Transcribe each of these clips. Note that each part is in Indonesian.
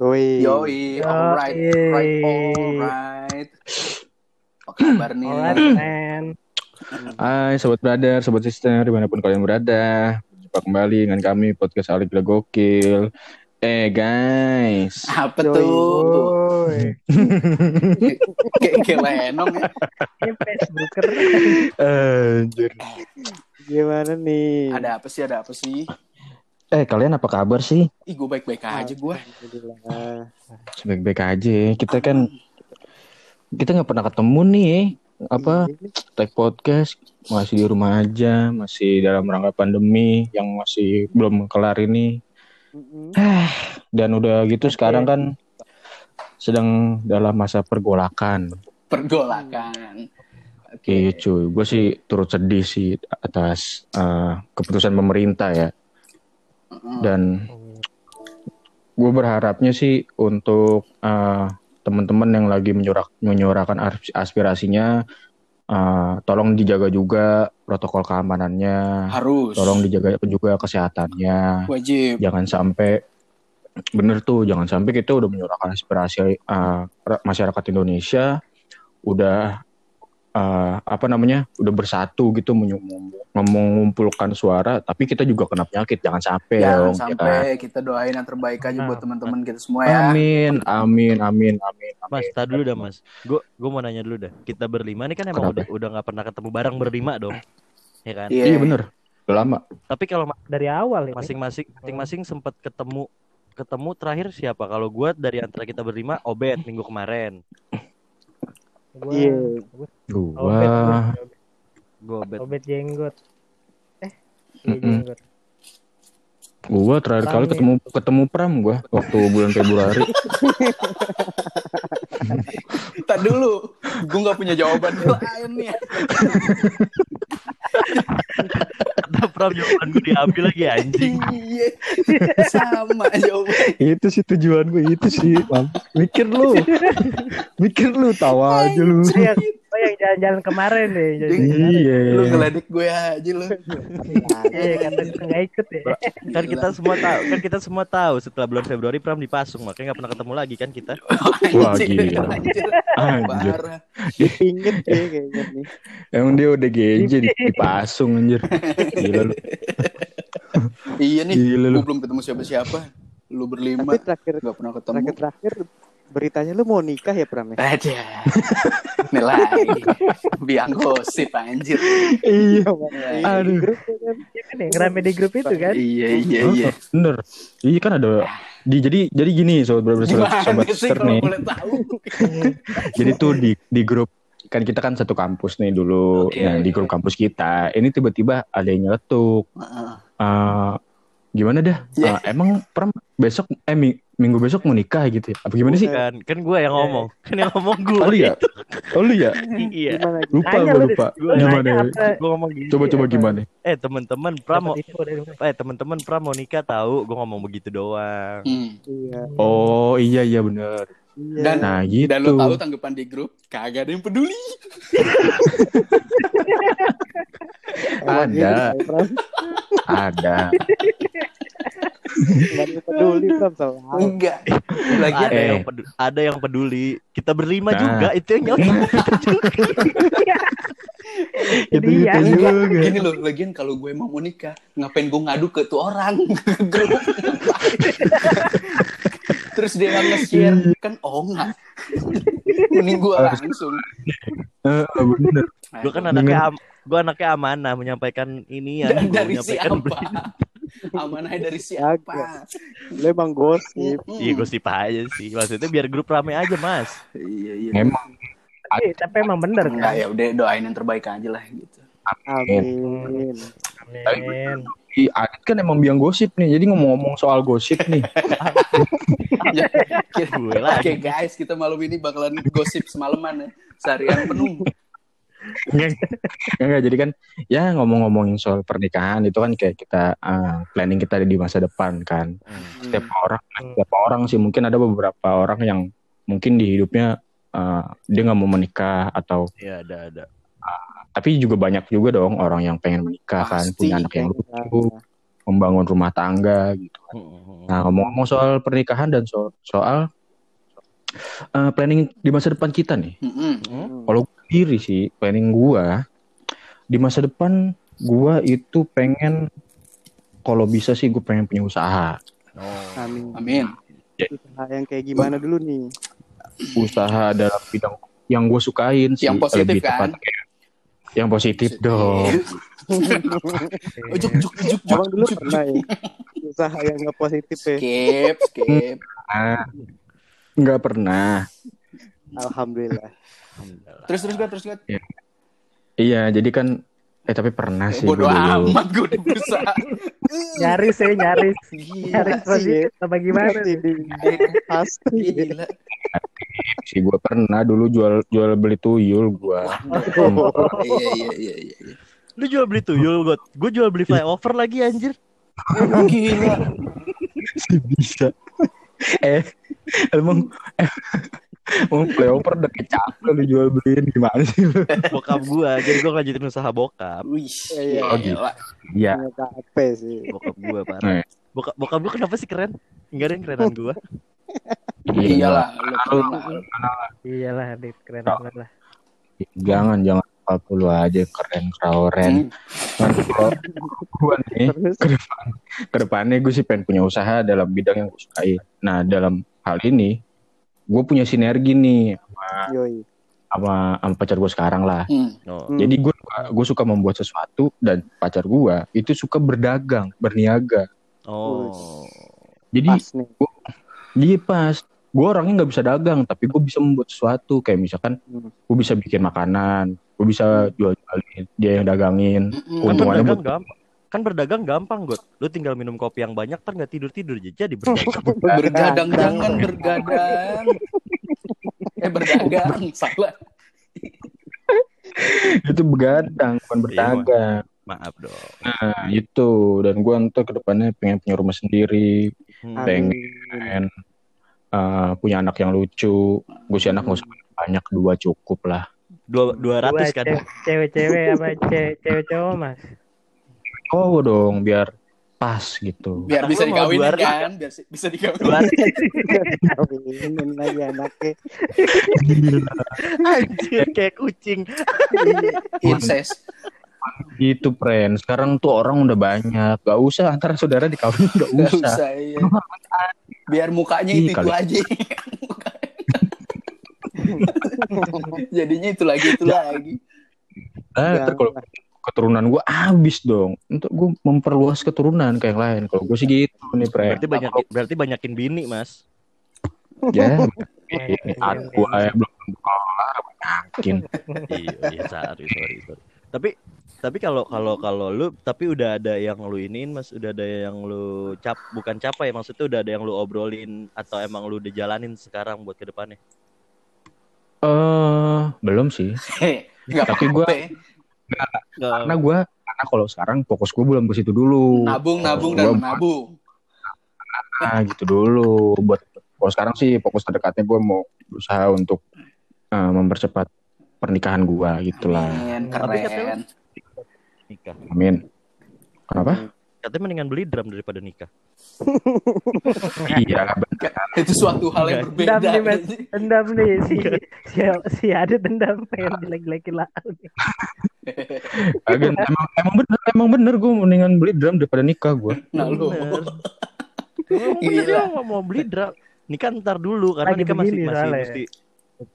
Woi. Yoi, alright, right, alright. Apa kabar nih? Alright, man. Hai sobat brother, sobat sister, di mana pun kalian berada Jumpa kembali dengan kami podcast Alik Gila Gokil Eh guys Apa Yoi, tuh? woi. Kayak kayak lenong ya. Ini Facebooker. Anjir Gimana nih? Ada apa sih? Ada apa sih? Eh kalian apa kabar sih? Ih, gue baik-baik aja gue. Alhamdulillah. Baik-baik aja Kita kan Kita nggak pernah ketemu nih Apa Ini Tag podcast Masih di rumah aja Masih dalam rangka pandemi Yang masih belum kelar ini Mm-mm. Dan udah gitu sekarang kan Sedang dalam masa pergolakan Pergolakan. Iya cuy, gue sih turut sedih sih atas eh, keputusan pemerintah ya. Dan gue berharapnya sih untuk eh, teman-teman yang lagi menyurak, menyuarakan aspirasinya, eh, tolong dijaga juga protokol keamanannya, Harus. tolong dijaga juga kesehatannya. Wajib. Jangan sampai bener tuh, jangan sampai kita udah menyuarakan aspirasi eh, masyarakat Indonesia, udah eh, apa namanya, udah bersatu gitu mengumpulkan suara, tapi kita juga kena penyakit, jangan sampai Jangan dong, ya kan? sampai kita doain yang terbaik aja buat Nah. teman-teman kita semua ya. Amin, amin, amin, amin, Mas, amin. tar dulu dah mas. Gue gue mau nanya dulu dah. Kita berlima ini kan emang Kenapa? udah udah nggak pernah ketemu bareng berlima dong, ya kan? Iya. Iya bener, udah lama. Tapi kalau Dari awal ini. masing-masing masing-masing sempat ketemu ketemu terakhir siapa? Kalau gue dari antara kita berlima, Obed minggu kemarin. Gua, Iya. gua Gua, Obet, jenggot. Eh, iya jenggot. Gua terakhir kali ketemu ketemu Pram gua waktu bulan Februari. Kita dulu. Gue nggak punya jawaban lain nih. Kata Pram jawaban gue diambil lagi anjing. Iya. Sama jawaban. itu sih tujuan gue itu sih mikir lu mikir lu tawa aja lu oh, yang jalan-jalan kemarin deh. Jalan kemarin. iya Lu ngeledek gue aja lu. Iya, kata gue nggak ikut ya. Kan kita semua tahu, kan kita semua tahu setelah bulan Februari Pram dipasung, makanya nggak pernah ketemu lagi kan kita. Wah, Anjir, gila. anjir. Anjir. Parah. Dipingit ya kayaknya nih. emang dia udah GJ di, dipasung anjir gila lu Iya nih. Gila lu. Gue belum ketemu siapa-siapa. Lu berlima. Tapi terakhir Gak pernah ketemu. terakhir terakhir beritanya lu mau nikah ya Pram ya? Aja. Nih lagi. Biang gosip anjir. iya Iya, Aduh. Grup ya kan? Iya kan ya, ngerame di grup itu kan. Iya, iya, iya. bener iya kan ada di jadi jadi gini sobat brother sobat, Gimana sobat sih nih boleh tahu? jadi tuh di di grup kan kita kan satu kampus nih dulu Oke. nah di grup kampus kita ini tiba-tiba ada yang nyeletuk Heeh. Gimana dah Ya. Eh, emang Pram besok eh mi- minggu besok mau nikah gitu ya? apa gimana sih Kan, kan gue yang ngomong, kan yang ngomong gue. oh lu ya oh lu ya Iya. Gimana? lupa Nanya gue lu, lupa Lu gimana ya? Gue ngomong gini. coba coba gimana Eh teman-teman Pram mau eh teman-teman Pram mau nikah tahu, gue ngomong begitu doang. Hmm. Iya. oh iya iya bener Iya. Dan nah gitu dan lu tahu tanggapan di grup kagak ada yang peduli. Ada. gitu ya, ada peduli Pram hal. Enggak. Lagi ada Eh. yang peduli, ada yang peduli. Kita berlima Nah. juga itu yang kita juga. itu itu juga Gini loh, lagian kalau gue mau mau nikah, ngapain gue ngadu ke tuh orang? Terus dia nggak nge-share kan oh enggak. Mending gue langsung. Eh, bener Gue kan anaknya am, gue anaknya amanah menyampaikan ini ya, dari menyampaikan siapa? Amanah dari siapa? Lu emang gosip. Iya gosip aja sih. Maksudnya biar grup rame aja mas. Iya iya. emang Tapi, tapi emang bener Enggak kan. ya udah doain yang terbaik aja lah gitu. Amin. Amin. Si Adit kan emang biang gosip nih jadi ngomong-ngomong soal gosip nih lagi. Oke guys, kita malam ini bakalan gosip semalaman ya. Seharian penuh. Enggak, enggak, jadi kan ya ngomong-ngomongin soal pernikahan itu kan kayak kita eh, planning kita di masa depan kan setiap orang setiap orang sih mungkin ada beberapa orang yang mungkin di hidupnya eh, dia nggak mau menikah atau Iya ada ada. Tapi juga banyak juga dong orang yang pengen menikah kan Pasti. punya anak yang lucu membangun rumah tangga gitu. Mm-mm. Nah, ngomong-ngomong soal pernikahan dan so- soal eh, planning di masa depan kita nih. Hmm. Kalau gue sendiri sih, planning gua di masa depan gua itu pengen kalau bisa sih gue pengen punya usaha. Oh. Amin. Amin. Usaha yang kayak gimana dulu nih? Usaha dalam bidang yang gue sukain sih. Yang positif lebih kan? tepatnya. Yang positif dong. Ujuk, ujuk, ujuk, Abang dulu ujuk, pernah ya usaha yang nggak positif ya? Skip, skip. Nggak pernah. Alhamdulillah. Alhamdulillah. Terus terus gue terus gue. Iya, jadi kan eh tapi pernah sih Bodoh amat gue udah berusaha. Nyaris ya, nyaris. Gila Nyaris sih. positif apa gimana Pasti di pasti. Gila. sih gue pernah dulu jual jual beli tuyul gue. Iya iya iya iya. iya. Lu jual beli tuyul, gue. Gue jual beli flyover lagi anjir. Gila. sih bisa. eh emang emang playoper udah kecap lu jual beliin gimana sih lu? Bokap gue. Jadi gue lanjutin usaha bokap. Wih. Iya. Oh, gitu. Iya. KP sih. Bokap Eh. parah. Bokap, bokap lu kenapa sih keren? Enggak ada yang kerenan gue. Iyalah, lu. Iyalah, Dit, keren banget lah. Jangan jangan apa lu aja keren keren. Gua nih ke depan ke depannya gue sih pengen punya usaha dalam bidang yang gue sukai. Nah dalam hal ini gue punya sinergi nih yoi. sama sama pacar gue sekarang lah. Hmm. Oh. Hmm. Jadi gue gue suka membuat sesuatu dan pacar gue itu suka berdagang, berniaga. Oh. Jadi Pas nih. dia pas gue orangnya nggak bisa dagang, tapi gue bisa membuat sesuatu kayak misalkan Hmm. gue bisa bikin makanan, gue bisa jual jualin, dia yang dagangin. Kan Untungannya buat- gampang. Kan berdagang gampang, God. Lu tinggal minum kopi yang banyak, ntar nggak tidur-tidur. Jadi berdagang. Bergadang jangan bergadang. Eh berdagang salah. itu begadang, bukan berdagang. Maaf dong. Nah itu dan gue ntar ke depannya pengen punya rumah sendiri, Hmm. Pengen. Eh, punya anak yang lucu. Gue sih anak nggak usah banyak dua cukup lah. Dua, dua Dua ratus kan? ce- cewek-cewek apa ce- cewek-cewek mas? Oh dong biar pas gitu. Biar bisa Lu mau dikawinin kan, biar bisa dikawinin. Kawinin lagi anaknya. Anjir, kayak kucing. Incest. Gitu, friend. Sekarang tuh orang udah banyak. Gak usah antara saudara dikawin, gak Gak usah. usah iya. Biar mukanya Ih, itu, itu aja. Jadinya itu lagi itu lagi. Nah, ntar kalau keturunan gue habis dong. Untuk gue memperluas keturunan kayak yang lain. Kalau gue sih gitu nih, friend. Berarti banyak berarti banyakin bini, Mas. Ya, Eh, ini aku aja belum kelar, yakin. iya, iya, sorry, sorry, sorry. Tapi tapi kalau kalau kalau lu tapi udah ada yang lu iniin Mas, udah ada yang lu cap bukan capai ya maksudnya udah ada yang lu obrolin atau emang lu udah jalanin sekarang buat ke depannya. Eh, belum sih. Enggak Tapi gua- apa-apa. Karena gue, karena kalau sekarang fokus gue belum ke situ dulu. Nabung, nabung dan menabung. Nah, gitu dulu. Buat kalau sekarang sih fokus terdekatnya gue mau berusaha untuk eh, mempercepat pernikahan gue gitulah. Amin, keren. Nikah. Amin. Kenapa? Katanya mendingan beli drum daripada nikah. iya, Itu suatu hal yang Dendam berbeda. nih mas, dendam nih si si si ada dendam pengen jelek-jelekin lah. Agen, emang emang bener emang bener gue mendingan beli drum daripada nikah gue. Nah, lu. Nggak mau beli drum. Nikah ntar dulu karena Lagi nikah masih masih mesti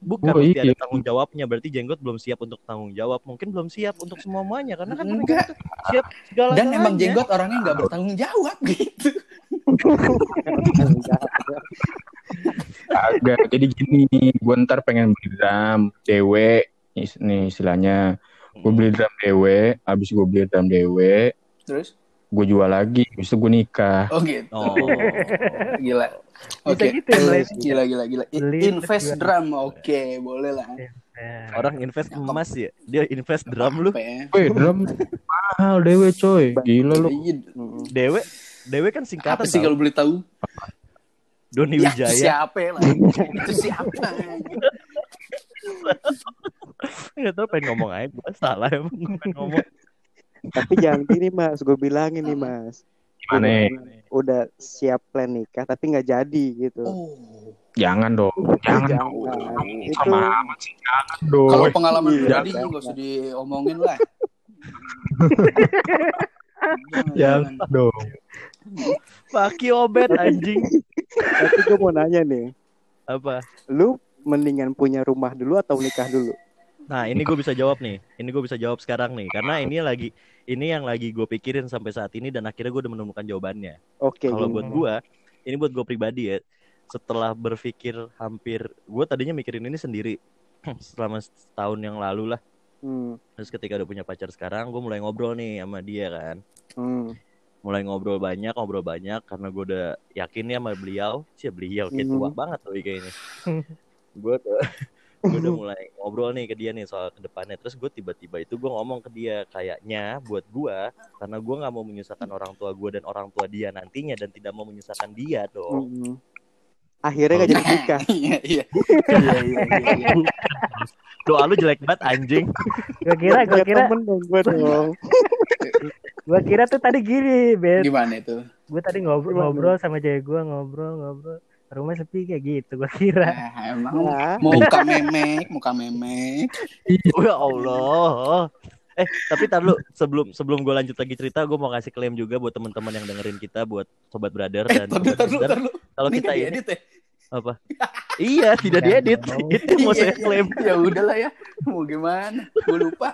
bukan Oh, iya. ada tanggung jawabnya berarti jenggot belum siap untuk tanggung jawab mungkin belum siap untuk semuanya karena kan Enggak. siap segala Dan emang jenggot orangnya nggak bertanggung jawab gitu. Agak jadi gini, gue ntar pengen beli drum dewe nih istilahnya. Gue beli drum dewe, habis gue beli drum dewe, Terus? Gue jual lagi, habis itu gue nikah. Oh gitu. oh Gila. Oke. gitu ya. Gila gila gila. Invest drum. Oke, boleh lah. Orang invest emas ya dia invest drum lu ya? Weh, drum mahal dewe coy. Gila lu. Iya. dewe dewe kan singkatan Apa sih kalau boleh tahu? Doni Ya, Wijaya siapa lah? Itu siapa? nggak tahu pengen ngomong aja gua salah emang pengen ngomong Tapi jangan gini mas, gue bilangin nih mas. Gimana? udah siap plan nikah tapi nggak jadi gitu. Oh. Jangan dong. Jangan dong. Jangan. Itu Sama amat sih. Jangan dong. Kalau pengalaman Iya, pribadi kan. gak usah diomongin lah. Jangan dong. Paki obet anjing. tapi gue mau nanya nih, Apa? lu mendingan punya rumah dulu atau nikah dulu? Nah ini gue bisa jawab nih. Ini gue bisa jawab sekarang nih. Karena ini lagi ini yang lagi gue pikirin sampai saat ini dan akhirnya gue udah menemukan jawabannya. Oke. Kalau gini. buat gue, ini buat gue pribadi ya. Setelah berpikir hampir, gue tadinya mikirin ini sendiri selama setahun yang lalu lah. Hmm, Terus ketika udah punya pacar sekarang, gue mulai ngobrol nih sama dia kan. hmm, Mulai ngobrol banyak, ngobrol banyak karena gue udah yakin ya sama beliau. Sih beliau kayak tua Hmm. banget loh kayaknya. gue tuh gue udah mulai ngobrol nih ke dia nih soal ke depannya terus gue tiba-tiba itu gue ngomong ke dia kayaknya buat gue karena gue nggak mau menyusahkan orang tua gue dan orang tua dia nantinya dan tidak mau menyusahkan dia dong hmm. Akhirnya gak jadi nikah. Iya, iya. Iya, iya, iya, doa lu jelek banget anjing Gua kira, gua Kayak kira, temen dong gue dong. gua kira tuh tadi gini, Ben. Gimana itu? Gue tadi ngobrol, ngobrol sama cewek gue, ngobrol, ngobrol. Rumah sepi kayak gitu, gua kira. Nah, emang Nah, muka memek, muka memek. ya Allah eh tapi tar lu sebelum sebelum gue lanjut lagi cerita gue mau kasih klaim juga buat teman-teman yang dengerin kita buat sobat brother Eh, dan sobat dulu. kalau kita ini diedit ya? apa iya tidak diedit itu mau saya iya. klaim Ya udahlah ya. Mau gimana? Gue lupa.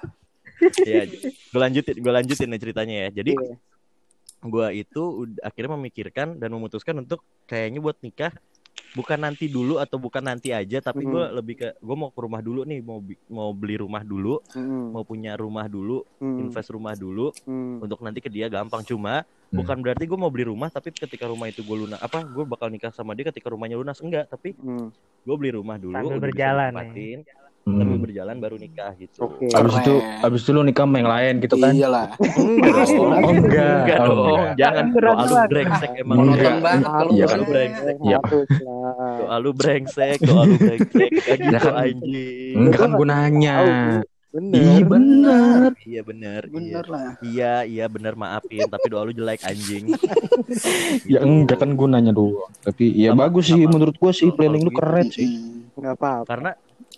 ya gue lanjutin gue lanjutin nih ceritanya ya jadi Iya. Gue itu akhirnya memikirkan dan memutuskan untuk kayaknya buat nikah bukan nanti dulu atau bukan nanti aja tapi gue Mhm. lebih ke gue mau ke rumah dulu nih mau mau beli rumah dulu hmm, mau punya rumah dulu hmm, invest rumah dulu hmm. untuk nanti ke dia gampang cuma Hmm. bukan berarti gue mau beli rumah tapi ketika rumah itu gue lunas apa gue bakal nikah sama dia ketika rumahnya lunas enggak tapi hmm. gue beli rumah dulu Sambil berjalan, ditempatin, Hmm. sambil berjalan baru nikah gitu Oke. Abis itu, abis itu lu nikah sama yang lain gitu kan? Iyalah. enggak Oh, enggak. enggak Oh, dong enggak. jangan Berat doa lu brengsek emang Enggak. Monoton banget kalau Iya kan. brengsek Iya. Doa lu brengsek doa lu brengsek kayak gitu kan. anjing Enggak kan gue nanya. Tahu, Bener. Iya bener. iya bener iya Bener lah. iya iya bener maafin tapi doa lu jelek anjing Ya enggak kan gue nanya doang. Tapi ya bagus sih menurut gue sih planning lu gitu. keren sih. Mm. Nggak apa-apa. karena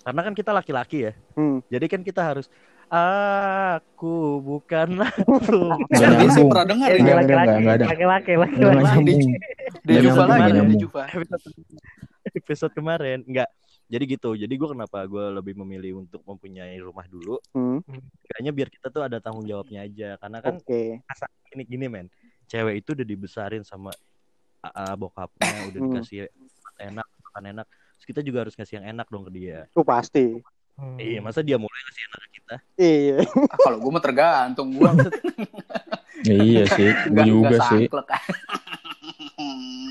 karena kan kita laki-laki ya Hmm. jadi kan kita harus aku bukanlah Nggak Jadi nyambung. pernah dengar ini. Enggak, laki-laki, laki-laki, laki-laki. Di Juva lagi, di. Juva. episode kemarin enggak jadi gitu jadi gue kenapa gue lebih memilih untuk mempunyai rumah dulu Hmm. kayaknya biar kita tuh ada tanggung jawabnya aja karena kan Oke. ini gini men cewek itu udah dibesarin sama AA bokapnya udah Hmm. dikasih enak makan enak Terus kita juga harus ngasih yang enak dong ke dia Itu pasti. Hmm. iya masa dia mulai ngasih enak ke kita Iya. Ah, Kalau gue mah tergantung. Gue Iya sih, gue juga sih. Hmm.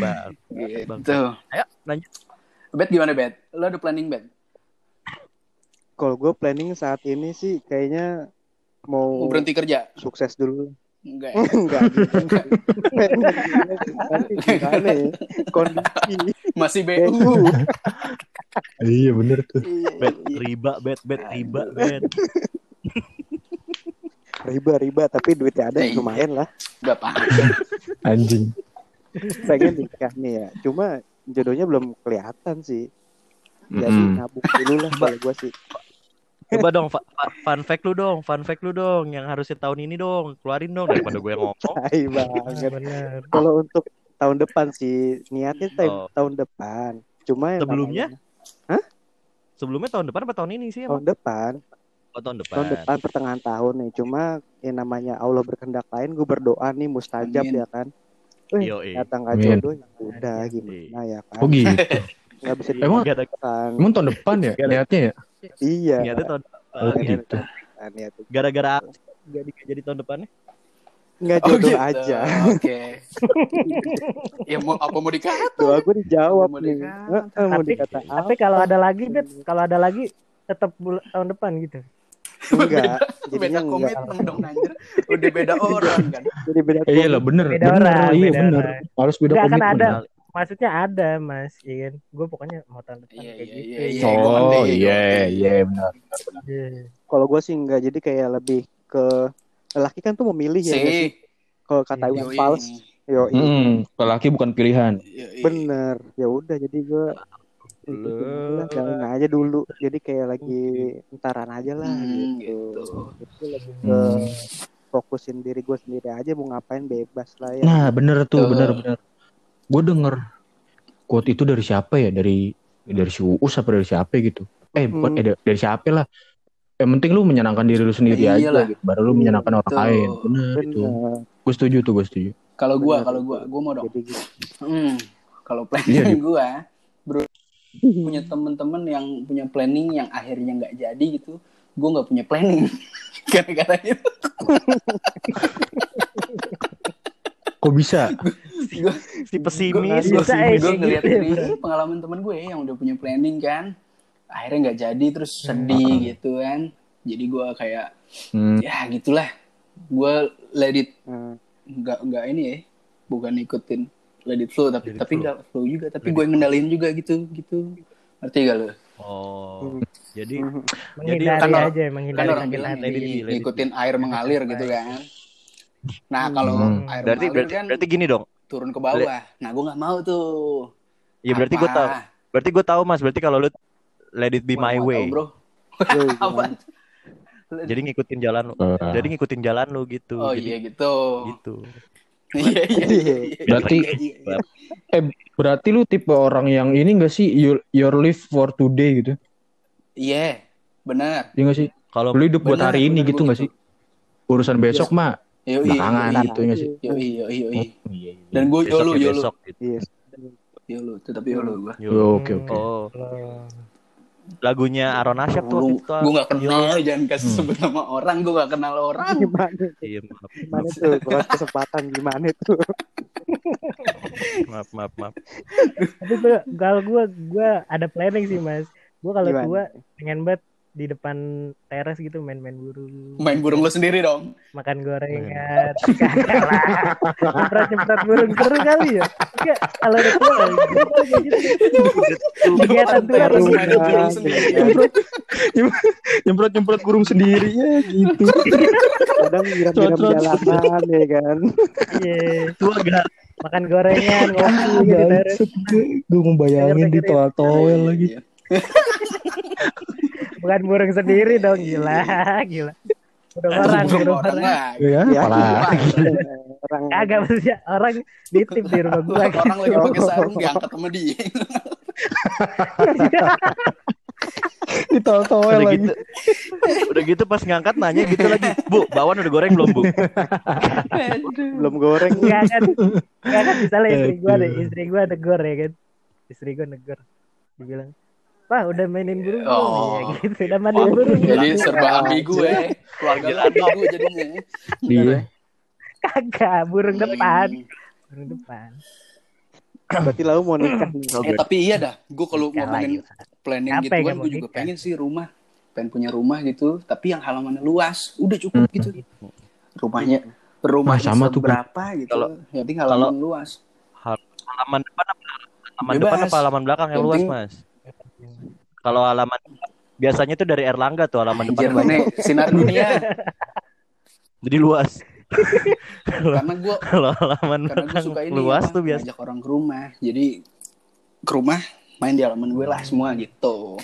bang Gitu. ayo lanjut Bet gimana Bet? Lo ada planning Bet? Kalau gue planning saat ini sih kayaknya mau Mau berhenti kerja? sukses dulu. Enggak. ya? Enggak gitu. Nanti gimana ya? Kondisi. Masih BU. Iya bener tuh. bet riba bet bet riba bet Riba, riba. Tapi duitnya ada Iya. lumayan lah. Gak apa Anjing. Pengen nikah nih ya. Cuma jodohnya belum kelihatan sih. Jadi Mm-mm. nabung dulu lah kalau gue sih. coba dong fun fact lu dong fun fact lu dong yang harusnya tahun ini dong keluarin dong daripada gue ngomong Tai banget. Kalau untuk tahun depan sih niatnya Oh. tahun tahun depan. Cuma Sebelumnya? namanya- sebelumnya tahun depan apa tahun ini sih emang? tahun depan, Oh, tahun depan. tahun depan pertengahan tahun nih. Cuma yang namanya Allah berkehendak lain, gue berdoa nih mustajab Amin. ya kan. Yoi. datang Amin. jodoh ya udah gimana ya kan. Oh gitu. Nggak bisa Emang- dimakan. Emang tahun depan ya niatnya ya? Iya. Niatnya tahun Oh depan. gitu. Nah, niatnya. Gara-gara apa sih nggak di- jadi tahun depannya? Nggak Oh jodoh gitu. aja. Oke. ya mau apa mau dikata? Doa gue dijawab Mau nih. dikata. Mau Tapi- dikata Tapi kalau ada lagi, Bet, kalau ada lagi tetap tahun depan gitu. enggak. Beda Jadinya enggak. komitmen dong anjir. Udah beda orang kan. Jadi beda iya lah bener, Beda bener, orang, iya beda bener. orang. Harus beda Nggak akan komitmen. ada. Maksudnya ada, Mas. Iya kan? Gue pokoknya mau tahun depan Iya, kayak iya, gitu. iya, iya. gua Oh ngerti, gua iya ngerti. iya benar. Iya. Kalau gue sih enggak. Jadi kayak lebih ke lelaki kan tuh memilih ya. Sih. kalau kata Iya, Iwan. Fals yo Hmm, lelaki bukan pilihan. Yoi. bener ya udah jadi gue jalanin aja dulu jadi kayak lagi entaran aja lah Hmm, gitu. gitu. Itu lagi ke Hmm. fokusin diri gue sendiri aja mau ngapain bebas lah ya Nah, bener tuh, Tuh. bener bener. Gue denger quote itu dari siapa ya? Dari dari si Uus apa dari siapa gitu? Eh, bukan Hmm. eh, dari siapa lah? Yang penting lu menyenangkan diri lu sendiri Iya aja lah. gitu. Baru lu menyenangkan orang Tuh. lain. Bener itu. Gue setuju tuh, gue setuju. Kalau gua, Bener. kalau gua, gua mau dong. gitu. Hmm, kalau Iya, planning Di. gua, bro, punya temen-temen yang punya planning yang akhirnya nggak jadi gitu. Gua nggak punya planning. Gara-gara itu. Kok bisa? Gua, Si pesimis. Eh, gue ngeliat ya, dari bro. pengalaman temen gue yang udah punya planning kan. Akhirnya nggak jadi terus Hmm. sedih gitu kan. Jadi gua kayak Hmm. ya gitulah. Gua let it Nah, nggak nggak ini ya. Bukan ikutin let it flow tapi tapi flow. nggak flow juga tapi gue yang ngendalin juga gitu gitu. Ngerti gak lo? Oh, jadi mhm. Menghindari kan orang- aja, kan menghindari orang sakit bilang ngikutin air mengalir gitu kan nah kalau Hmm. air berarti mengalir berarti, kan berarti gini dong. turun ke bawah nah gue nggak mau tuh Ya berarti gue tahu. Berarti gue tahu Mas. Berarti kalau lu let it be my nggak way. tahu, bro Yo? Jadi ngikutin jalan lu. Eh. Jadi ngikutin jalan lu gitu. oh Jadi iya gitu gitu. iya iya iya, iya. Berarti- Iya. Eh, berarti lu tipe orang yang ini gak sih? You, your live for today gitu? iya benar Iya gak sih? Kalau Lu hidup buat Bener, hari ini bener, gitu gak sih? Urusan besok mah Yoi, belakangan gitu ya gak sih? Yoi, yoi, yoi. Iya, iya. dan gue yolo yolo besok gitu. Yes. yolo tetap yolo gue Yo. Oke, oke. Lagunya Aron Asyap tuh waktu itu. gue gak kenal jangan kasih Hmm. sebut nama orang gue gak kenal orang gimana Iya, maaf, gimana tuh kalau kesempatan gimana tuh maaf, maaf, maaf. Tapi gua, kalau gue gue ada planning sih mas. Gue kalau tua pengen banget di depan teras gitu main-main burung, main burung lo sendiri dong makan gorengan, kagak lah, nyemprot-nyemprot burung seru kali ya. Enggak, kalau kali kayak gitu. Kegiatan tuh. main burung sendiri nyemprot nyemprot burung sendiri ya gitu. kadang nyiram-nyiram jalanan ya kan Iya, Tua gak? makan gorengan, ngopi gitu di teras. Gue mau bayangin di toel toel lagi. Iya. Bukan burung sendiri dong, gila, gila. Udah orang, Burung udah orang orang. lagi. Ya, Ya, apalah. orang Kagak maksudnya orang nitip di rumah gua gitu. orang lagi pakai sarung diangkat sama dia Di toel toel Udah lagi. gitu. Udah gitu pas ngangkat nanya gitu lagi. Bu, bawaan udah goreng belum, Bu? belum goreng Enggak kan, kan misalnya istri gua ada, istri gua negor ya kan. Istri gua negor. Dibilang, Pak udah mainin burung belum?" Oh. ya gitu, udah mandiin Oh, burung. jadi belum?" serba ambigu ya keluarga ambigu jadinya Iya. Kagak, burung depan, Hmm. burung depan. berarti lalu mau nikah nih eh tapi iya dah gue kalau lagi. ngomongin planning Apa gitu kan gue juga nikah? pengen sih rumah pengen punya rumah gitu tapi yang halamannya luas udah cukup gitu rumahnya rumahnya sama tuh, berapa gitu Kalau- yang penting halaman luas Halaman depan apa halaman Bebas. depan apa halaman belakang yang Yang luas, Mas? Kalau halaman biasanya tuh dari Erlangga tuh halaman Anjir depan. mana sinar dunia Jadi luas. karena gue Kalau halaman karena gue suka ini luas tuh biasa. ngajak orang ke rumah jadi ke rumah main di halaman gue lah semua gitu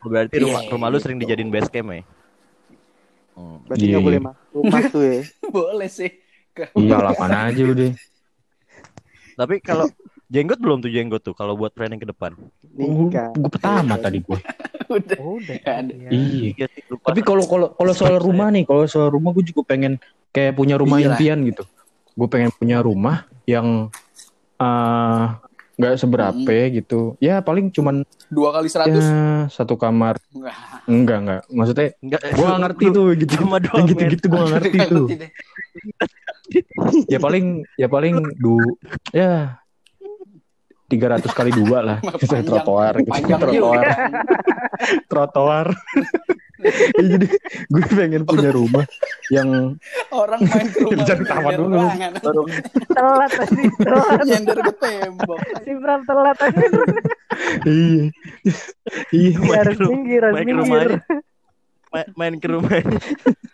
Berarti Iya, rumah rumah lu gitu. sering dijadiin base camp ya? Hmm. berarti Iya, nggak iya. boleh masuk rumah tuh ya boleh sih Iya lapan aja udah. Tapi kalau jenggot belum tuh jenggot tuh kalau buat planning ke depan. nikah Gue pertama tadi gue. udah Oh, udah. Ada. Iya. Iya. Iya. Tapi kalau kalau kalau soal rumah nih, kalau soal rumah gue juga pengen kayak punya rumah Iyalah. impian gitu. Gue pengen punya rumah yang eh, nggak seberapa gitu. Ya paling cuman dua kali seratus ya satu kamar. Enggak enggak. Maksudnya Enggak, gue gak ngerti tuh gitu. Cuma dua Yang gitu-gitu gue gak ngerti tuh. Ya paling ya paling du ya 300 kali dua lah. Panjang. trotoar gitu. Panjang trotoar. trotoar. Ya, jadi gue pengen punya rumah yang Orang main ke rumah Jangan tawa nyender dulu. ruangan. Telat tadi, telat. Nyender ke tembok. Si Bram telat tadi. iya. Iya. Main harus minggir, harus main minggir. rumahnya. ma- main ke rumahnya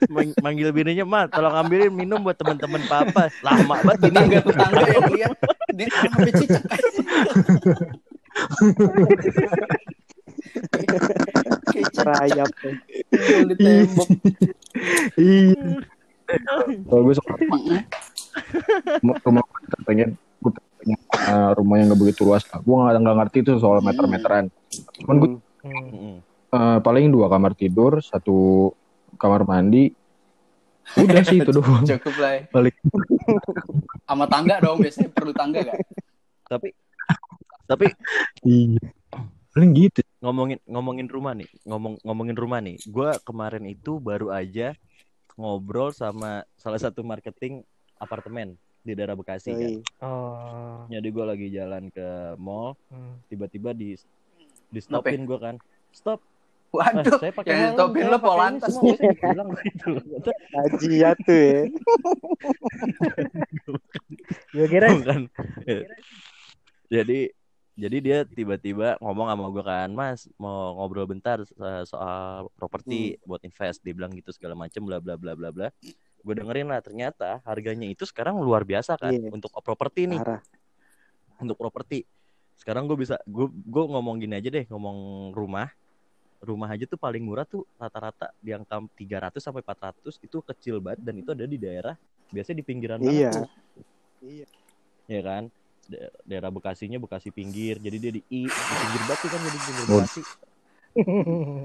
Mang- manggil bininya mah tolong ambilin minum buat teman-teman papa lama banget ini tetangga tetangga yang lihat dia sampai cicak Kecil Rayap. di tembok Iya. Kalau gue suka rumah gue pengen gue pengen uh, rumah yang gak begitu luas. Gue nggak nggak ngerti tuh soal meter-meteran. Cuman gue Hmm. Uh, paling dua kamar tidur, satu kamar mandi. Udah sih itu doang. cukup lah ya. Balik. sama tangga dong biasanya perlu tangga kan tapi tapi Iya. Paling gitu. ngomongin ngomongin rumah nih ngomong ngomongin rumah nih gue kemarin itu baru aja ngobrol sama salah satu marketing apartemen di daerah Bekasi kan Yoi. Oh. jadi gue lagi jalan ke mall Hmm. tiba-tiba di di stopin gue kan stop Eh, waduh saya pakai yang lo polantas. bilang gitu. Haji ya tuh ya. Gue kira Bukan. jadi jadi dia tiba-tiba ngomong sama gue kan mas mau ngobrol bentar so- soal properti buat invest dia bilang gitu segala macem bla bla bla bla bla gue dengerin lah ternyata harganya itu sekarang luar biasa kan Iya. untuk properti nih Parah. untuk properti sekarang gue bisa gue gue ngomong gini aja deh ngomong rumah rumah aja tuh paling murah tuh rata-rata di angka 300 sampai 400 itu kecil banget dan itu ada di daerah biasanya di pinggiran Iya. Iya. ya kan daerah Bekasinya Bekasi pinggir. Jadi dia di I di pinggir batu kan jadi pinggir. Bekasi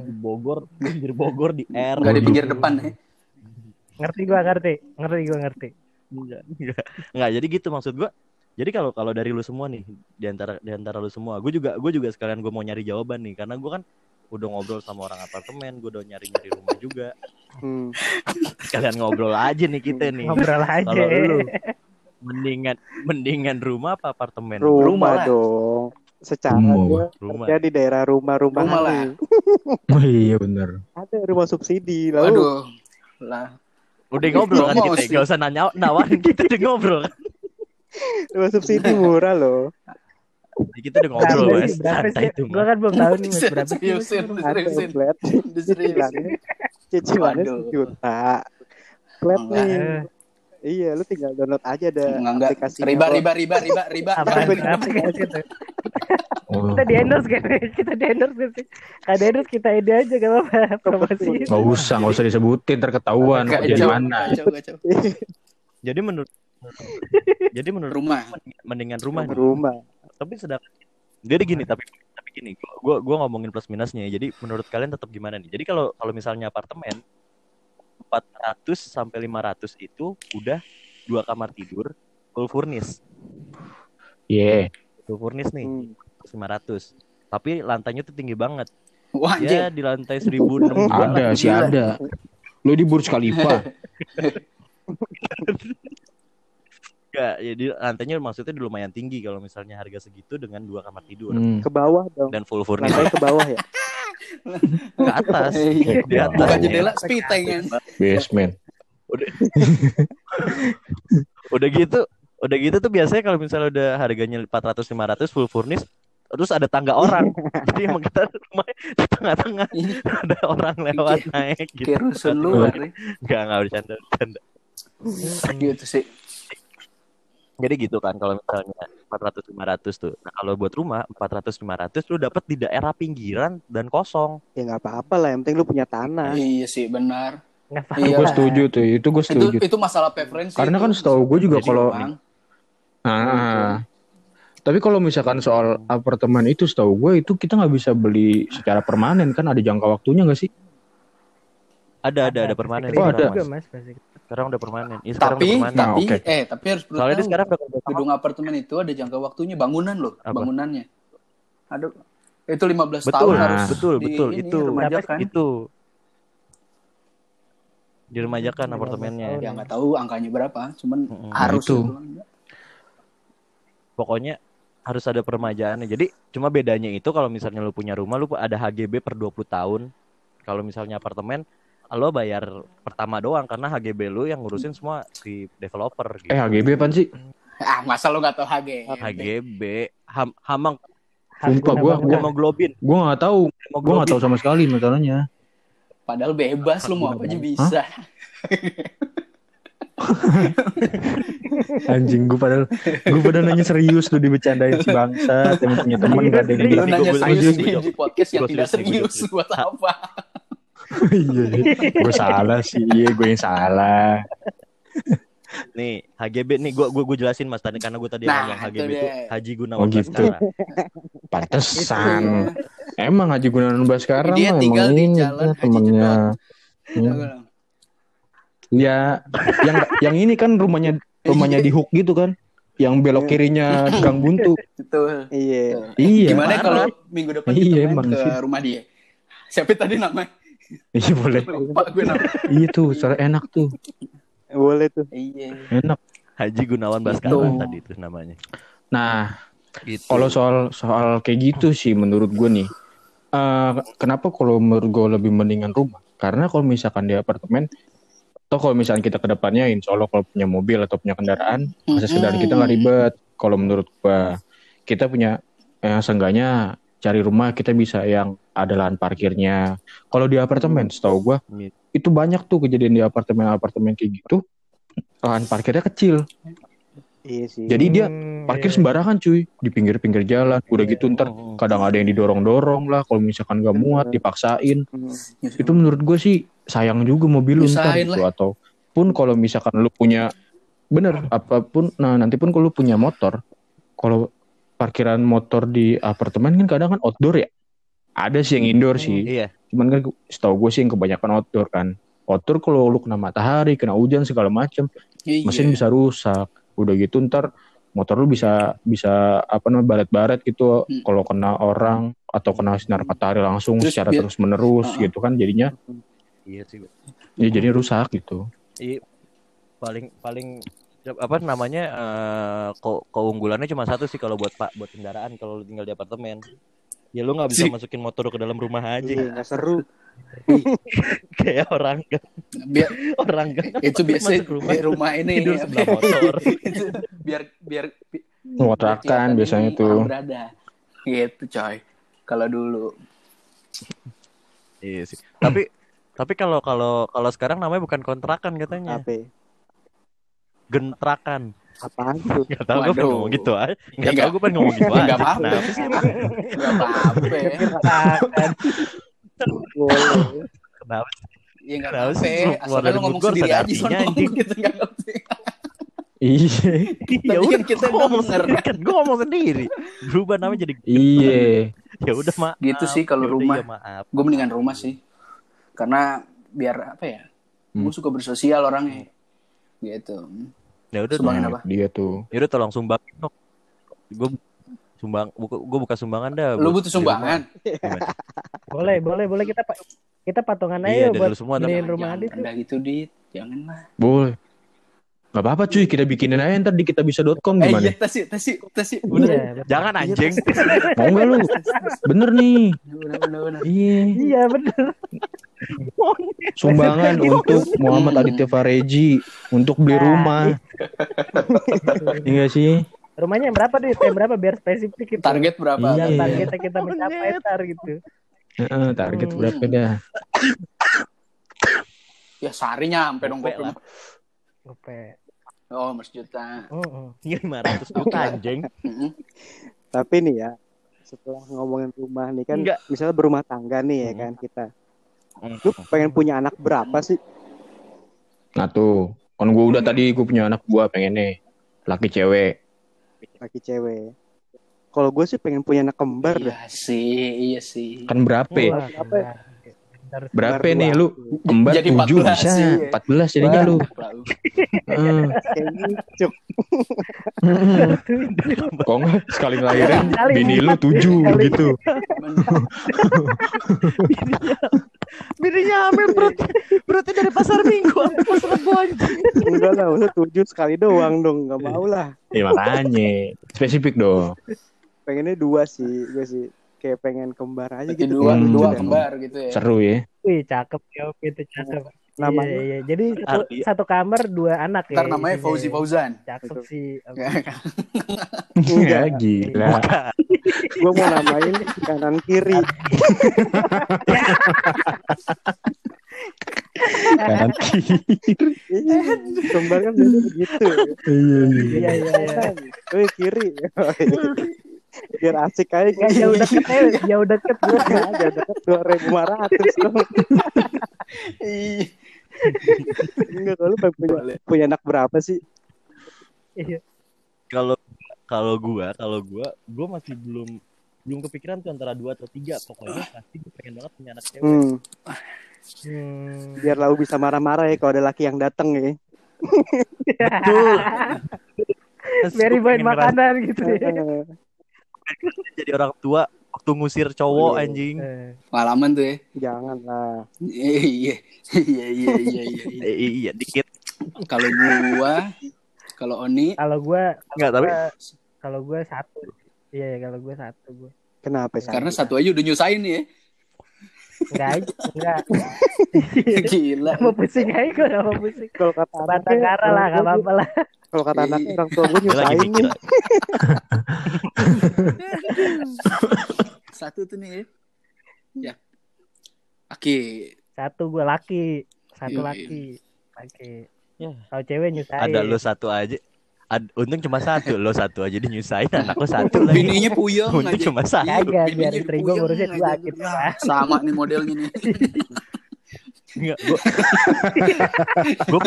di Bogor pinggir Bogor di R. Nggak di pinggir depan ya ngerti gua ngerti, ngerti gua ngerti. enggak enggak enggak jadi gitu maksud gua. Jadi kalau kalau dari lu semua nih di antara di antara lu semua gue juga gue juga sekalian gue mau nyari jawaban nih. Karena gue kan udah ngobrol sama orang apartemen gue udah nyari nyari rumah juga. Hmm. sekalian ngobrol aja nih kita nih. Ngobrol aja. kalau lu mendingan mendingan rumah apa apartemen Rumah, Rumah dong. Secara Rumah. gua rumah kerja di daerah rumah-rumah Rumah lah. Oh iya bener. Ada rumah subsidi lalu. aduh lah udah ngobrol kan kita gak usah nanya nawarin kita udah ngobrol kan Rumah subsidi murah loh. kita udah ngobrol mas santai Gua mas kan belum tahu nih Mas, berapa sih. seriusin seriusin Cicilannya, cicilannya sejuta. Flat nih. Iya, lu tinggal download aja ada Enggak, aplikasi. riba riba riba riba riba Apa gitu. Oh. Kita di endorse kan? Kita di endorse kan sih? Kada endorse kita ide aja gak apa-apa promosi. Gak usah, gak usah disebutin, terketahuan Kacau, kerja di mana. jadi menurut jadi menurut rumah mendingan rumah nih. rumah. tapi sedang jadi gini tapi tapi gini gua gua ngomongin plus minusnya jadi menurut kalian tetap gimana nih jadi kalau kalau misalnya apartemen 400 sampai 500 itu udah dua kamar tidur full furnish Iya. full furnish nih Hmm. 500 tapi lantainya tuh tinggi banget wah ya di lantai 1006 Ada sih ada. Lu di Burj Khalifa. Enggak, jadi lantainya maksudnya lumayan tinggi kalau misalnya harga segitu dengan dua kamar tidur Hmm. Ke bawah dong. dan full furnish Lantai ke bawah ya. ke atas. Iya. di atas. buka jendela spiteng kan Basement. udah. Gitu udah gitu tuh biasanya kalau misalnya udah harganya 400 500 full furnish terus ada tangga orang. Jadi emang kita rumah di tengah-tengah. Ada orang lewat naik gitu. Kayak rusun luar nih nggak nggak bercanda bercanda. Gitu sih jadi gitu kan kalau misalnya 400 500 tuh nah kalau buat rumah 400 500 lu dapat di daerah pinggiran dan kosong Ya nggak apa-apa lah. Yang penting lu punya tanah. iya sih benar Iya. Gue setuju tuh, itu gue itu setuju. itu masalah preferensi Karena itu. kan setahu gue juga Jadi, kalau Bang, Ah. Tapi kalau misalkan soal apartemen itu setahu gue itu kita nggak bisa beli secara permanen kan ada jangka waktunya nggak sih? ada ada ada permanen Oh, ada. juga Mas. Sekarang udah permanen Iya, sekarang tapi udah permanen Nah, tapi oke. eh tapi harus perlu soalnya tahu, sekarang udah gedung apartemen itu ada jangka waktunya bangunan loh Apa? bangunannya ada itu 15 betul tahun Nah. harus betul di betul ini, itu remajakan. itu diremajakan apartemennya tahun. ya nggak tahu angkanya berapa cuman Mm-mm. harus itu. gitu. pokoknya harus ada peremajaannya. Jadi cuma bedanya itu kalau misalnya lu punya rumah lu ada HGB per 20 tahun. Kalau misalnya apartemen lo bayar pertama doang karena HGB lu yang ngurusin semua si developer gitu. Eh HGB apaan sih? ah masa lo nggak tahu HG HGB ham, hamang Sumpah, gua- gua- hemoglobin. Gue nggak tahu, gue nggak tahu sama sekali masalahnya. Padahal bebas lu mau apa aja bisa. Anjing gue padahal gue padahal nanya serius lu dibecandain si bangsa yang punya temen gak ada yang Lu nanya gua- serius gua- di, podcast yang gua tidak serius buat apa? Iya, gue salah sih, iya gue yang salah. Nih, HGB nih gua gua, gua jelasin Mas tadi karena gua tadi Nah, ngomong HGB itu deh. Haji Gunawan Oh, gitu. Baskara. Pantesan. Emang Haji Gunawan Baskara Dia mah tinggal emang di ini jalan Haji temennya. Hmm. Ya, yang yang ini kan rumahnya rumahnya di Hook gitu kan. Yang belok kirinya Gang Buntu. Betul. Iya. Iya. Gimana kalau minggu depan Iya, kita main emang ke sih. rumah dia? Siapa tadi namanya? Iya boleh. Lupa gue namanya. Iya tuh, soalnya enak tuh. Boleh tuh. Iya. Enak. Haji Gunawan Baskara Gitu. tadi itu namanya. Nah, Gitu. Kalau soal soal kayak gitu sih menurut gue nih. eh, kenapa kalau menurut gue lebih mendingan rumah? Karena kalau misalkan di apartemen, atau kalau misalkan kita ke depannya, insya Allah kalau punya mobil atau punya kendaraan, masa kendaraan kita nggak ribet. Kalau menurut gue, kita punya yang seenggaknya cari rumah kita bisa yang ada lahan parkirnya. Kalau di apartemen, setahu gue Iya. itu banyak tuh kejadian di apartemen-apartemen kayak gitu. Lahan parkirnya kecil, Iya sih. jadi dia Hmm, parkir iya. sembarangan cuy di pinggir-pinggir jalan udah gitu ntar Hmm. kadang ada yang didorong-dorong lah kalau misalkan gak muat dipaksain Hmm. itu menurut gue sih sayang juga mobil lu ntar gitu atau pun kalau misalkan lu punya bener apa pun nah nanti pun kalau lu punya motor kalau parkiran motor di apartemen kan kadang kan outdoor ya ada sih yang indoor sih Iya. cuman kan setahu gue sih yang kebanyakan outdoor kan outdoor kalau lu kena matahari kena hujan segala macam Iya. mesin bisa rusak udah gitu ntar motor lu bisa bisa apa namanya baret-baret gitu Hmm. kalau kena orang atau kena sinar matahari langsung Terus secara biar- terus menerus Uh-uh. gitu kan jadinya Iya sih. ya jadi rusak gitu Iya. Paling paling apa namanya eh, ke- keunggulannya cuma satu sih kalau buat pak buat kendaraan kalau lu tinggal di apartemen ya lu nggak bisa Si- masukin motor ke dalam rumah aja. Iya, nggak seru. kayak orang gang biar orang gang itu biasa rumah. di rumah ini tidur apa sebelah ya? motor. Itu biar biar kelihatan biasanya ini tuh. berada. Gitu coy. Kalau dulu. Iya sih. Tapi tapi kalau kalau kalau sekarang namanya bukan kontrakan katanya. Apa? gentrakan Apaan tuh? nggak tahu gue pengen ngomong gitu aja nggak nggak- tahu gue pengen ngomong gitu nggak aja apa-apa sih? nggak apa-apa ya. Akan. Boleh. kenapa ya Kenapa apa-apa ya. Asal lu ngomong sendiri aja anjing. gitu nggak ngerti iya ya Tadi udah kan kita ngomong sendiri kan gue ngomong sendiri berubah namanya jadi iya ya udah maaf Gitu sih kalau Ya rumah. maaf gue mendingan rumah sih karena biar apa ya Hmm. gue suka bersosial orangnya gitu ya udah Sumbangin Nah, apa? dia tuh ya udah tolong sumbang dong gue sumbang buka gue buka sumbangan dah lu buat butuh sumbangan? Boleh, boleh, boleh kita kita patungan Iya, aja dari buat semua, beliin rumah Adit. tuh. gitu dit jangan lah boleh nggak apa-apa cuy. Kita bikinin aja. Ntar di kitabisa.com eh gimana? iya tas yuk tas yuk tas yuk. Iya, bener bener. jangan anjing. Mau nggak lu? Bener nih. Bener bener bener. Iya. Iya, bener. sumbangan untuk Muhammad. Aditya Fareji untuk beli Nah, rumah. Iya sih? Rumahnya yang berapa Dit? Yang berapa? Biar spesifik itu. target berapa? Iya. Targetnya kita mencapai tar gitu. Heeh, target Hmm. berapa dah? Ya sehari nyampe dong Gope oh mas juta Heeh. lima ratus juta anjing. Tapi nih ya, setelah ngomongin rumah nih kan, Enggak. misalnya berumah tangga nih ya Hmm. kan kita. Lu pengen punya anak berapa sih? nah tuh kan gue udah tadi gue punya anak gue pengen nih laki cewek Laki cewek. Kalau gue sih pengen punya anak kembar dah. iya sih iya sih kan berapa ya? Wah, Berapa berapa nih lu kembar Jadi 7 14 bisa sih. 14 jadinya lu Heeh. Kayak gitu. kok nggak sekali ngelahirin bini lu 7 Kali. gitu bininya hamil berarti berarti dari pasar minggu sampai pasar rebo Enggak lah, masa tujuh sekali doang dong. Gak mau lah. ya makanya spesifik dong Pengennya dua sih, gue sih. Kayak pengen kembar aja gitu. dua Hmm. dua dah. kembar gitu ya seru ya Wih, cakep ya, oke itu cakep. Namanya? Iya, iya. Jadi satu, Ardi. satu kamar dua anak ya. ntar namanya isinya Fauzi ya. Fauzan Cakep sih. ya gila Gue mau namain kanan kiri. kanan kiri Iya, kembar kan begitu. iya iya Iya iya iya. Wih, kiri. Biar asik aja Nggak jauh deket ya, jauh deket gue. aja deket dua ribu lima ratus dong. Ih, Enggak kalau punya punya anak berapa sih? Iya. Kalau kalau gua, kalau gua, gua masih belum belum kepikiran tuh antara dua atau tiga. Pokoknya pasti gue pengen banget punya anak cewek. Hmm, Hmm. biar lau bisa marah-marah ya kalau ada laki yang datang ya. Betul. Ngerasain makanan gitu ya. Jadi orang tua waktu ngusir cowok Oh, iya. anjing. Eh, pengalaman tuh ya. Jangan lah. Iya, iya, iya, iya, iya, iya. Eh, iya dikit. Kalau gua, kalau Oni, Kalau gue, Enggak, tapi kalau gue satu. Iya, ya, kalau gue satu gue. Kenapa sih? karena satu aja udah nyusahin nih ya. Enggak aja, enggak. Gila. mau pusing aja gue gak mau pusing. kalau kata Batang anaknya, kara lah, gak apa-apa lah. Kalau kata anaknya orang tua gue nyusahin nih. Satu tuh nih ya. Ya. Oke. Satu gue laki, satu laki. Laki. Ya. Kalau cewek nyusahin. Ada lo satu aja. Ad, untung cuma satu, lo satu aja dinyusahin, anak lo satu lagi. Bininya puyeng Untung aja. cuma satu. Iya, Kagak, bininya biar istri gua puyeng ngurusnya dua aja. gitu, Ya. Sama nih modelnya nih. Enggak, gua, gua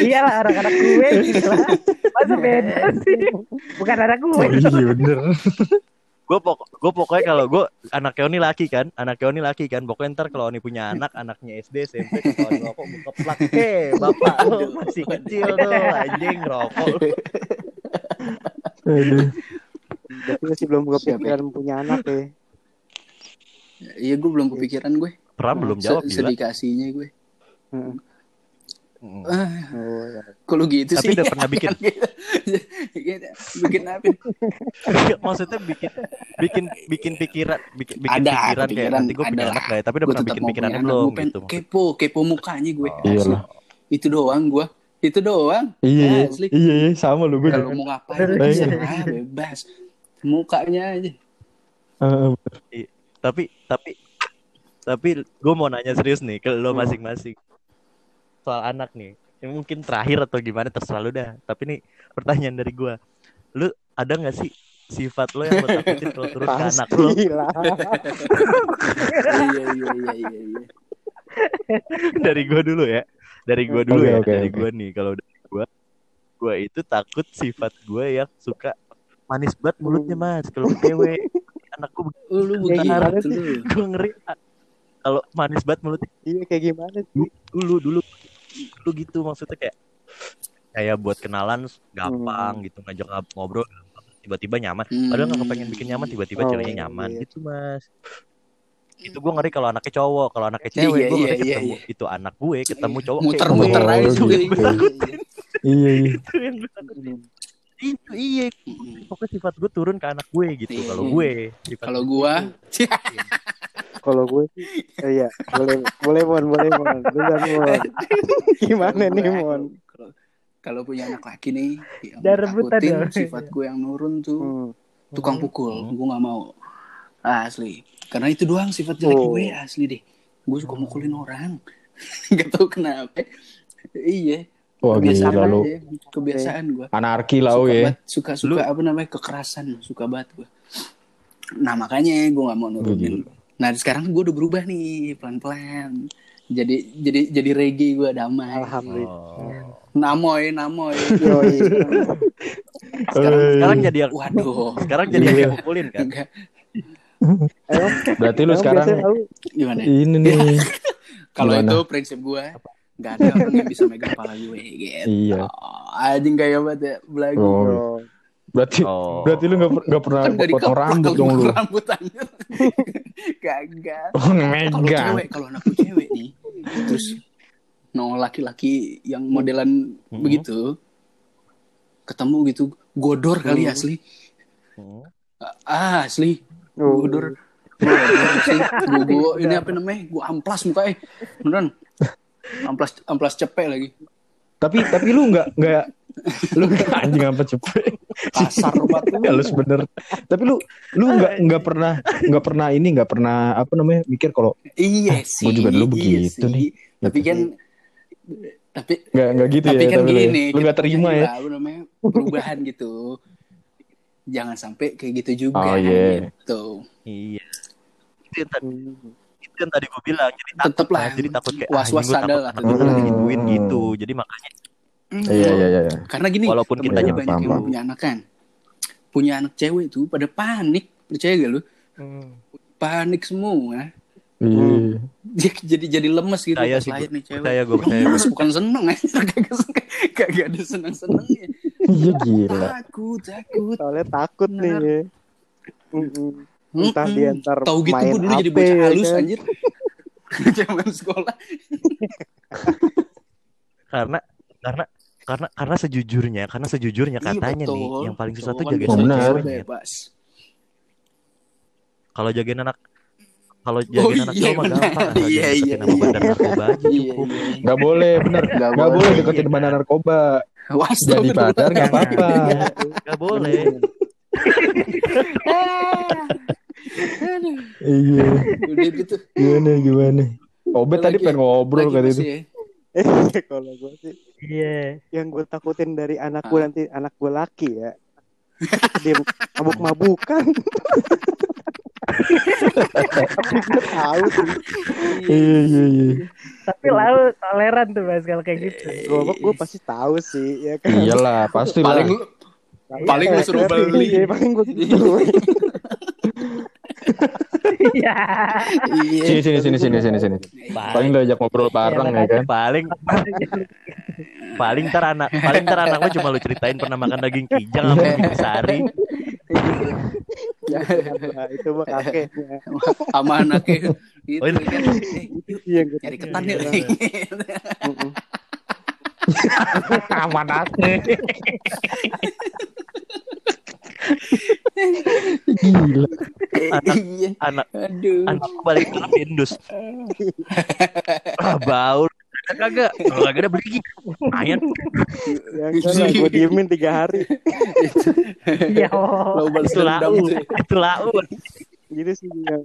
Iya lah, anak-anak gue gitu lah. Masa beda sih? Bukan anak gue. oh iya bener gue pok gue pokoknya kalau gue anak Oni laki kan anak Oni laki kan pokoknya ntar kalau Oni punya anak anaknya SD SMP ketahuan rokok buka plak eh bapak lo masih kecil tuh anjing rokok. Berarti masih belum kepikiran punya anak ya. Iya, gue belum kepikiran gue. Pram belum jawab gila Sedikasinya gue. Heeh. Mm. Ah, Oh, ya. kalau gitu Tapi sih. udah pernah bikin. bikin apa? maksudnya bikin bikin bikin pikiran bikin, bikin Ada, pikiran kayak kepikiran, nanti gue punya anak gak ya tapi udah pernah bikin anak. belum Gue pengen gitu kepo, kepo mukanya gue. Oh. Iya Asli. lah. Itu doang gue. Itu doang. iya iya Asli. iya iya sama lu gue Kalau mau ngapain Bener, bisa iya. bebas. Mukanya aja. Eh, tapi tapi tapi gue mau nanya serius nih ke Hmm. lo masing-masing soal anak nih Ini mungkin terakhir atau gimana terserah lu dah tapi nih pertanyaan dari gue lu ada nggak sih sifat lo yang lo takutin kalau turun ke anak lo. Iya, iya, iya, iya, iya. dari gue dulu ya dari gue dulu Oke, ya oke, dari oke. gue nih kalau dari gue gue itu takut sifat gue yang suka manis banget mulutnya mas kalau ke cewek anakku lu sih? lu. gue ngeri kalau manis banget mulutnya Iya kayak gimana sih? dulu dulu dulu gitu maksudnya kayak kayak buat kenalan gampang gitu ngajak ngobrol tiba-tiba nyaman. Padahal nggak kepengen bikin nyaman tiba-tiba Oh, ceweknya nyaman. iya. gitu mas. Itu gue ngeri kalau anaknya cowok kalau anaknya cewek Iya, gue iya, ngeri iya, ketemu itu anak gue ketemu cowok kayak Muter-muter gue. aja Oh, tuh. gitu. Iya, iya, iya. iya iya. Itu yang gue takutin. Itu iya. Pokoknya sifat gue turun ke anak gue gitu Iya. kalau gue Kalau gua Kalau gue sih, eh, iya boleh boleh mon boleh mon. Duluan mon. Gimana nih mon? Kalau- punya anak laki nih, rebutan takutin dong. sifat gue yang nurun tuh Hmm. tukang pukul. Hmm. Gue nggak mau. Asli. Karena itu doang sifat jelek Oh. gue asli deh. Gue suka mukulin orang. Gak tau kenapa. Iya. wah kebiasaan gila lu aja. Kebiasaan gue. anarki lah ya suka suka apa namanya kekerasan suka banget gue nah makanya gue nggak mau nurunin nah sekarang gue udah berubah nih pelan pelan jadi jadi jadi reggae gue damai. Alhamdulillah. Oh. namoy namoy. Yoi. sekarang sekarang jadi yang waduh. Sekarang jadi yang dipukulin kan? Enggak. Berarti lu sekarang gimana? Ini nih. Kalau Gimana? itu prinsip gue nggak ada orang yang bisa megang kepala gue gitu. Iya. Anjing kayak banget ya belagu. Oh. Oh, berarti Oh. berarti lu nggak per- nggak pernah kan potong rambut kalau dong lu. rambut anjir. Kagak oh kalau megang cewek kalau anakku cewek nih terus no laki-laki yang modelan Mhm. begitu ketemu gitu godor kali Hmm. asli. Hmm. ah asli. Oh. godor. Gua, gua ini apa namanya? Gua amplas mukanya. Beneran. Amplas amplas cepet lagi tapi tapi lu nggak nggak lu nggak anjing apa cepet kasar banget lu. halus bener tapi lu lu nggak nggak pernah nggak pernah ini nggak pernah apa namanya mikir kalau iya Ah, sih gua juga dulu iya begitu sih. nih. tapi Gitu. kan Tapi Nggak nggak gitu tapi ya. kan tapi ya. gini, Lu nggak terima punya ya. apa namanya perubahan gitu. Jangan sampai kayak gitu juga. Oh, iya. Gitu. Iya. Itu yang tadi, gue bilang. Jadi takut Tetep lah. Jadi takut kayak "Ah, gua ada takut lah. udah Hmm. digituin gitu. Jadi makanya Hmm. Iya iya iya. iya. Karena gini, Walaupun kitanya gue banyak paham, yang paham. punya anak kan. Punya anak cewek itu pada panik, percaya gak lu? Hmm. Panik semua. Iya. Dia jadi jadi lemes gitu pas sih, lahir nih cewek. percaya gue percaya. Lemes bukan seneng aja, kagak ada seneng-senengnya. Iya gila. Takut, takut. Soalnya takut Bener. nih. Entah Mm-mm. dia ntar Tahu gitu main gue dulu jadi bocah ya halus kan? anjir. Zaman sekolah. Karena karena karena karena sejujurnya karena sejujurnya Iya, katanya nih betul. yang paling susah tuh jagain anak cewek. Kalau jagain anak kalau jagain anak iya, cowok mah gampang Iya, iya, iya. bandar narkoba aja Iya, cukup. iya. Nggak boleh bener. Nggak Nggak boleh deketin bandar narkoba. Wah, Jadi pacar nggak apa-apa. Gak boleh. Iya. Udah gitu. Gimana gimana? Obet tadi Lagi- pengen ngobrol masih itu. ya. Kalau gue sih Iya. yang gue takutin dari anak Ah. gue nanti anak gue laki ya. dia mabuk-mabukan. Tapi gue tahu sih. Iya iya iya. Tapi lau toleran tuh mas kalau kayak gitu. Gue gue pasti tahu sih ya kan. Iyalah pasti lah. Paling lu paling lu suruh beli. Iya, paling gue. Iya. Iya. Sini sini sini sini sini sini. Paling udah ajak ngobrol bareng ya kan. paling paling ntar anak paling anak lu cuma lu ceritain pernah makan daging kijang sama daging sari itu mah kakeknya. sama anaknya gitu Oh, ini- kan. Iya, gue nyari ketan ya. Aman aku. Gila. anak Iya. anak Aduh. anak balik ke dalam indus ah bau kagak kalau kagak ada beli gigi lumayan Ya kan gue diemin tiga hari. Iya. itu lau itu lau Gitu sih yang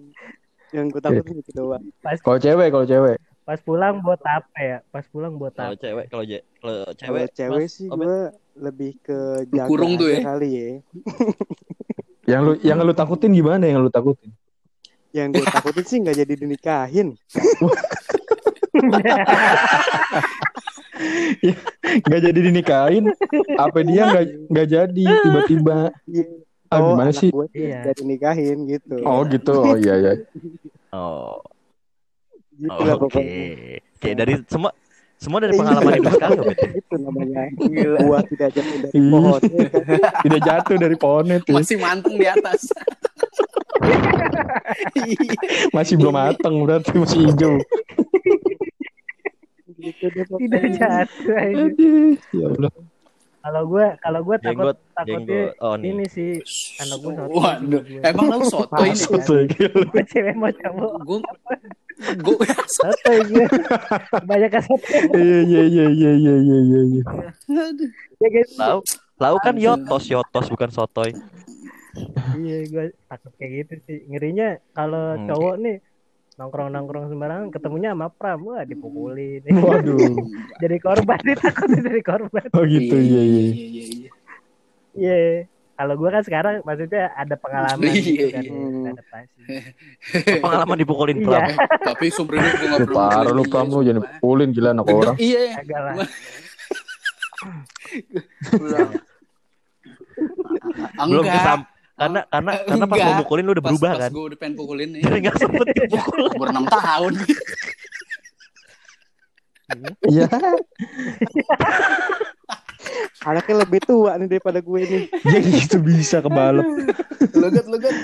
yang gue takutin gitu doang. Kalau cewek kalau cewek. Pas pulang buat apa ya? Pas pulang buat kalau apa? cewek kalau je- kalau Kalau cewek cewek Mas, sih gue lebih ke jaga kurung tuh ya? kali ya. Yang lu yang lu takutin gimana yang lu takutin? Yang gue takutin sih nggak jadi dinikahin. Nggak jadi dinikahin. Apa dia nggak nggak jadi tiba-tiba? Iya. Ah, Oh, gimana sih? gue Iya. jadi nikahin gitu. Oh gitu. Oh iya iya. oh Gitu oh, lah oke pokoknya. kayak dari semua semua dari pengalaman hidup sekali. Itu namanya. Buah tidak jatuh dari pohon. ya kan? Tidak jatuh dari pohonnya tuh. Masih manteng di atas. Masih belum mateng berarti masih hijau. Gitu deh. Tidak jatuh. Ya Allah. Kalau gue kalau gue takut jenggot takutnya jenggot oh nih ini sih anak gue soto. Waduh, emang lu soto ini. Masuk. Gue cewek mau cowok. Gue gue Soto gue. Banyak soto. Iya iya iya iya iya iya iya. iya. Ya guys. lau lau kan yotos yotos bukan sotoy Iya gue takut kayak gitu sih. Ngerinya kalau Hmm. cowok nih nongkrong nongkrong sembarangan ketemunya sama Pram wah dipukulin Waduh. jadi korban nih takutnya jadi korban Oh gitu iya iya. iya iya. iya kalau gue kan sekarang maksudnya ada pengalaman Iya, gitu kan iya. adaptasi pengalaman dipukulin Iya. pram tapi sumber ini gue nggak Lu parah lu pram lu jangan pukulin gila anak orang. Iya. agak lah belum Enggak. kesam karena karena karena pas Enggak. mau mukulin lu udah Pas- berubah pas kan gue udah pengen pukulin nih. jadi nggak sempet dipukul Umur 6 tahun. Iya. Anaknya lebih tua nih daripada gue nih. Ya gitu bisa kebalap. Legat legat.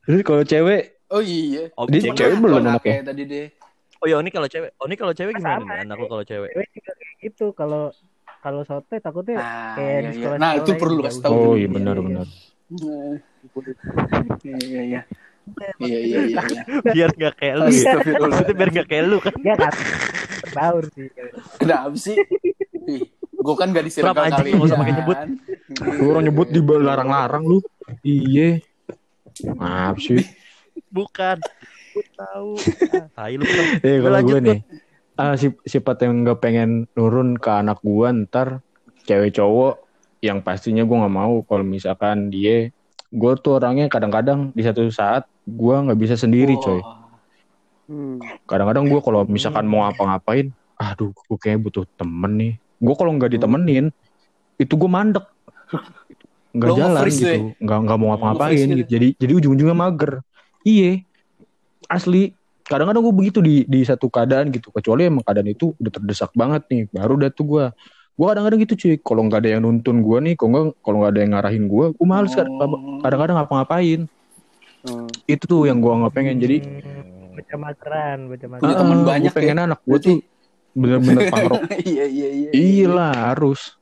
Terus kalau cewek Oh iya. oh, Dia cewek- cewek belum anaknya? kayak tadi deh. oh ya ini kalau cewek oh ini kalau cewek gimana Sama, nih anak lu kalau cewek cewek juga kayak gitu kalau kalau sote takutnya Nah, kayak iya, di iya. sekolah nah itu perlu kasih tahu. Oh iya benar benar. Iya iya iya. Iya iya iya. iya. biar nggak kayak lu ya. Maksudnya biar nggak kayak lu kan ya kan baur sih Kenapa sih? Gue kan gak disiram nggak usah pakai nyebut. Lu orang nyebut di larang-larang lu. Iya. Maaf sih. bukan tahu tai lu. Eh kalau lanjut, gue nih ah, si- sifat yang nggak pengen nurun ke anak gua ntar cewek cowok yang pastinya gua nggak mau. Kalau misalkan dia gue tuh orangnya kadang-kadang di satu saat gua nggak bisa sendiri coy. Hmm. kadang-kadang gua kalau misalkan mau ngapa-ngapain aduh gue kayaknya butuh temen nih. Gue kalau nggak ditemenin itu gue mandek. Nggak jalan gitu. nggak nggak mau ngapa-ngapain nge-freeze gitu. Jadi jadi ujung-ujungnya mager. Iya asli kadang-kadang gue begitu di di satu keadaan gitu kecuali emang keadaan itu udah terdesak banget nih baru dah tuh gue gue kadang-kadang gitu cuy kalau nggak ada yang nuntun gue nih kalau nggak kalau nggak ada yang ngarahin gue gue males kan Oh. kadang-kadang ngapa-ngapain Hmm. itu tuh yang gue nggak pengen jadi Hmm, baca mageran, baca mageran. temen gue banyak pengen ya, anak gue berarti. tuh bener-bener pangrok iya iya iya. iya lah harus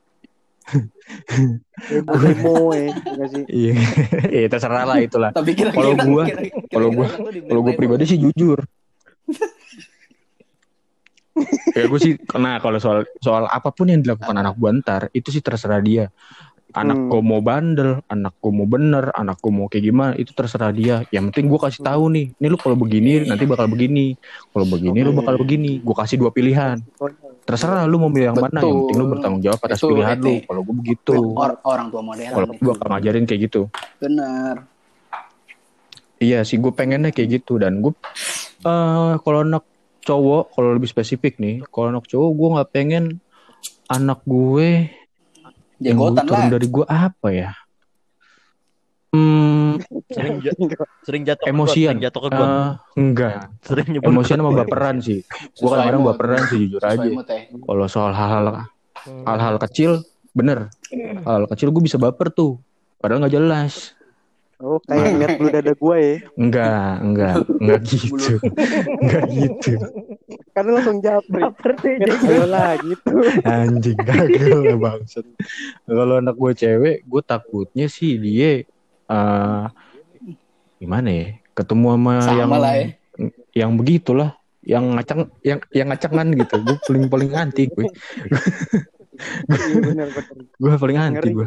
Demo demo eh enggak sih. Iya, iya terserah lah itulah. Kalau kira-kira kalau di Kalau gue pribadi sih jujur. Ya gue sih, nah kalau soal soal apa pun yang dilakukan anak gue ntar itu sih terserah dia. Anak Hmm. gue mau bandel, anak gue mau bener, anak gue mau kayak gimana itu terserah dia. Yang penting gue kasih tahu nih, nih lu kalau begini nanti bakal begini, kalau begini lu bakal begini. Gue kasih dua pilihan. Terserah lu mau milih yang mana. Yang Betul. penting lu bertanggung jawab atas Itu, pilihan lu. Kalau gue begitu, Or- orang tua modern. kalau gue bakal ngajarin kayak gitu. Bener. Iya sih, gue pengennya kayak gitu dan gue eh kalau anak cowok, kalau lebih spesifik nih, kalau anak cowok gue nggak pengen anak gue yang turun lah. dari gue apa ya? Hmm, Sering ja- sering jatuh emosian. sering jatuh ke got. Eh, enggak, Sering emosian sama baperan sih. Gue kadang-kadang baperan sih jujur Sesuai aja. ya. Kalau soal hal-hal hal-hal kecil, bener. Hal kecil gue bisa baper tuh. Padahal nggak jelas. Oh, kayak ngeliat bulu dada gue ya. Enggak, enggak, enggak gitu. Enggak gitu. Lu langsung jadi. ayo lah gitu. Anjing gagal lah bangsat. Kalau anak gue cewek, gue takutnya sih dia eh gimana ya? Ketemu sama, Sama yang lah ya. yang begitulah, yang ngacang yang yang ngacangan gitu. Gue paling paling anti gue. Iya. Gue paling anti gue.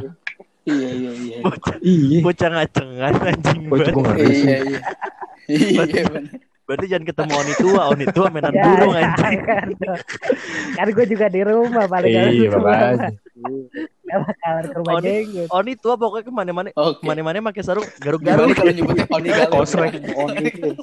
Iya iya iya. Iya. Bocah ngacengan anjing banget. Iya iya. Iya bener. Berarti jangan ketemu Oni tua, Oni tua mainan Ya, burung ya, anjing. kan. Kan gue juga di rumah paling Iya. Gak bakalan ke rumah jenggot. Oni tua pokoknya ke mana-mana Oke. ke mana-mana pakai sarung garuk-garuk. kalau nyebutnya Oni Galuh? Kosrek. Iya.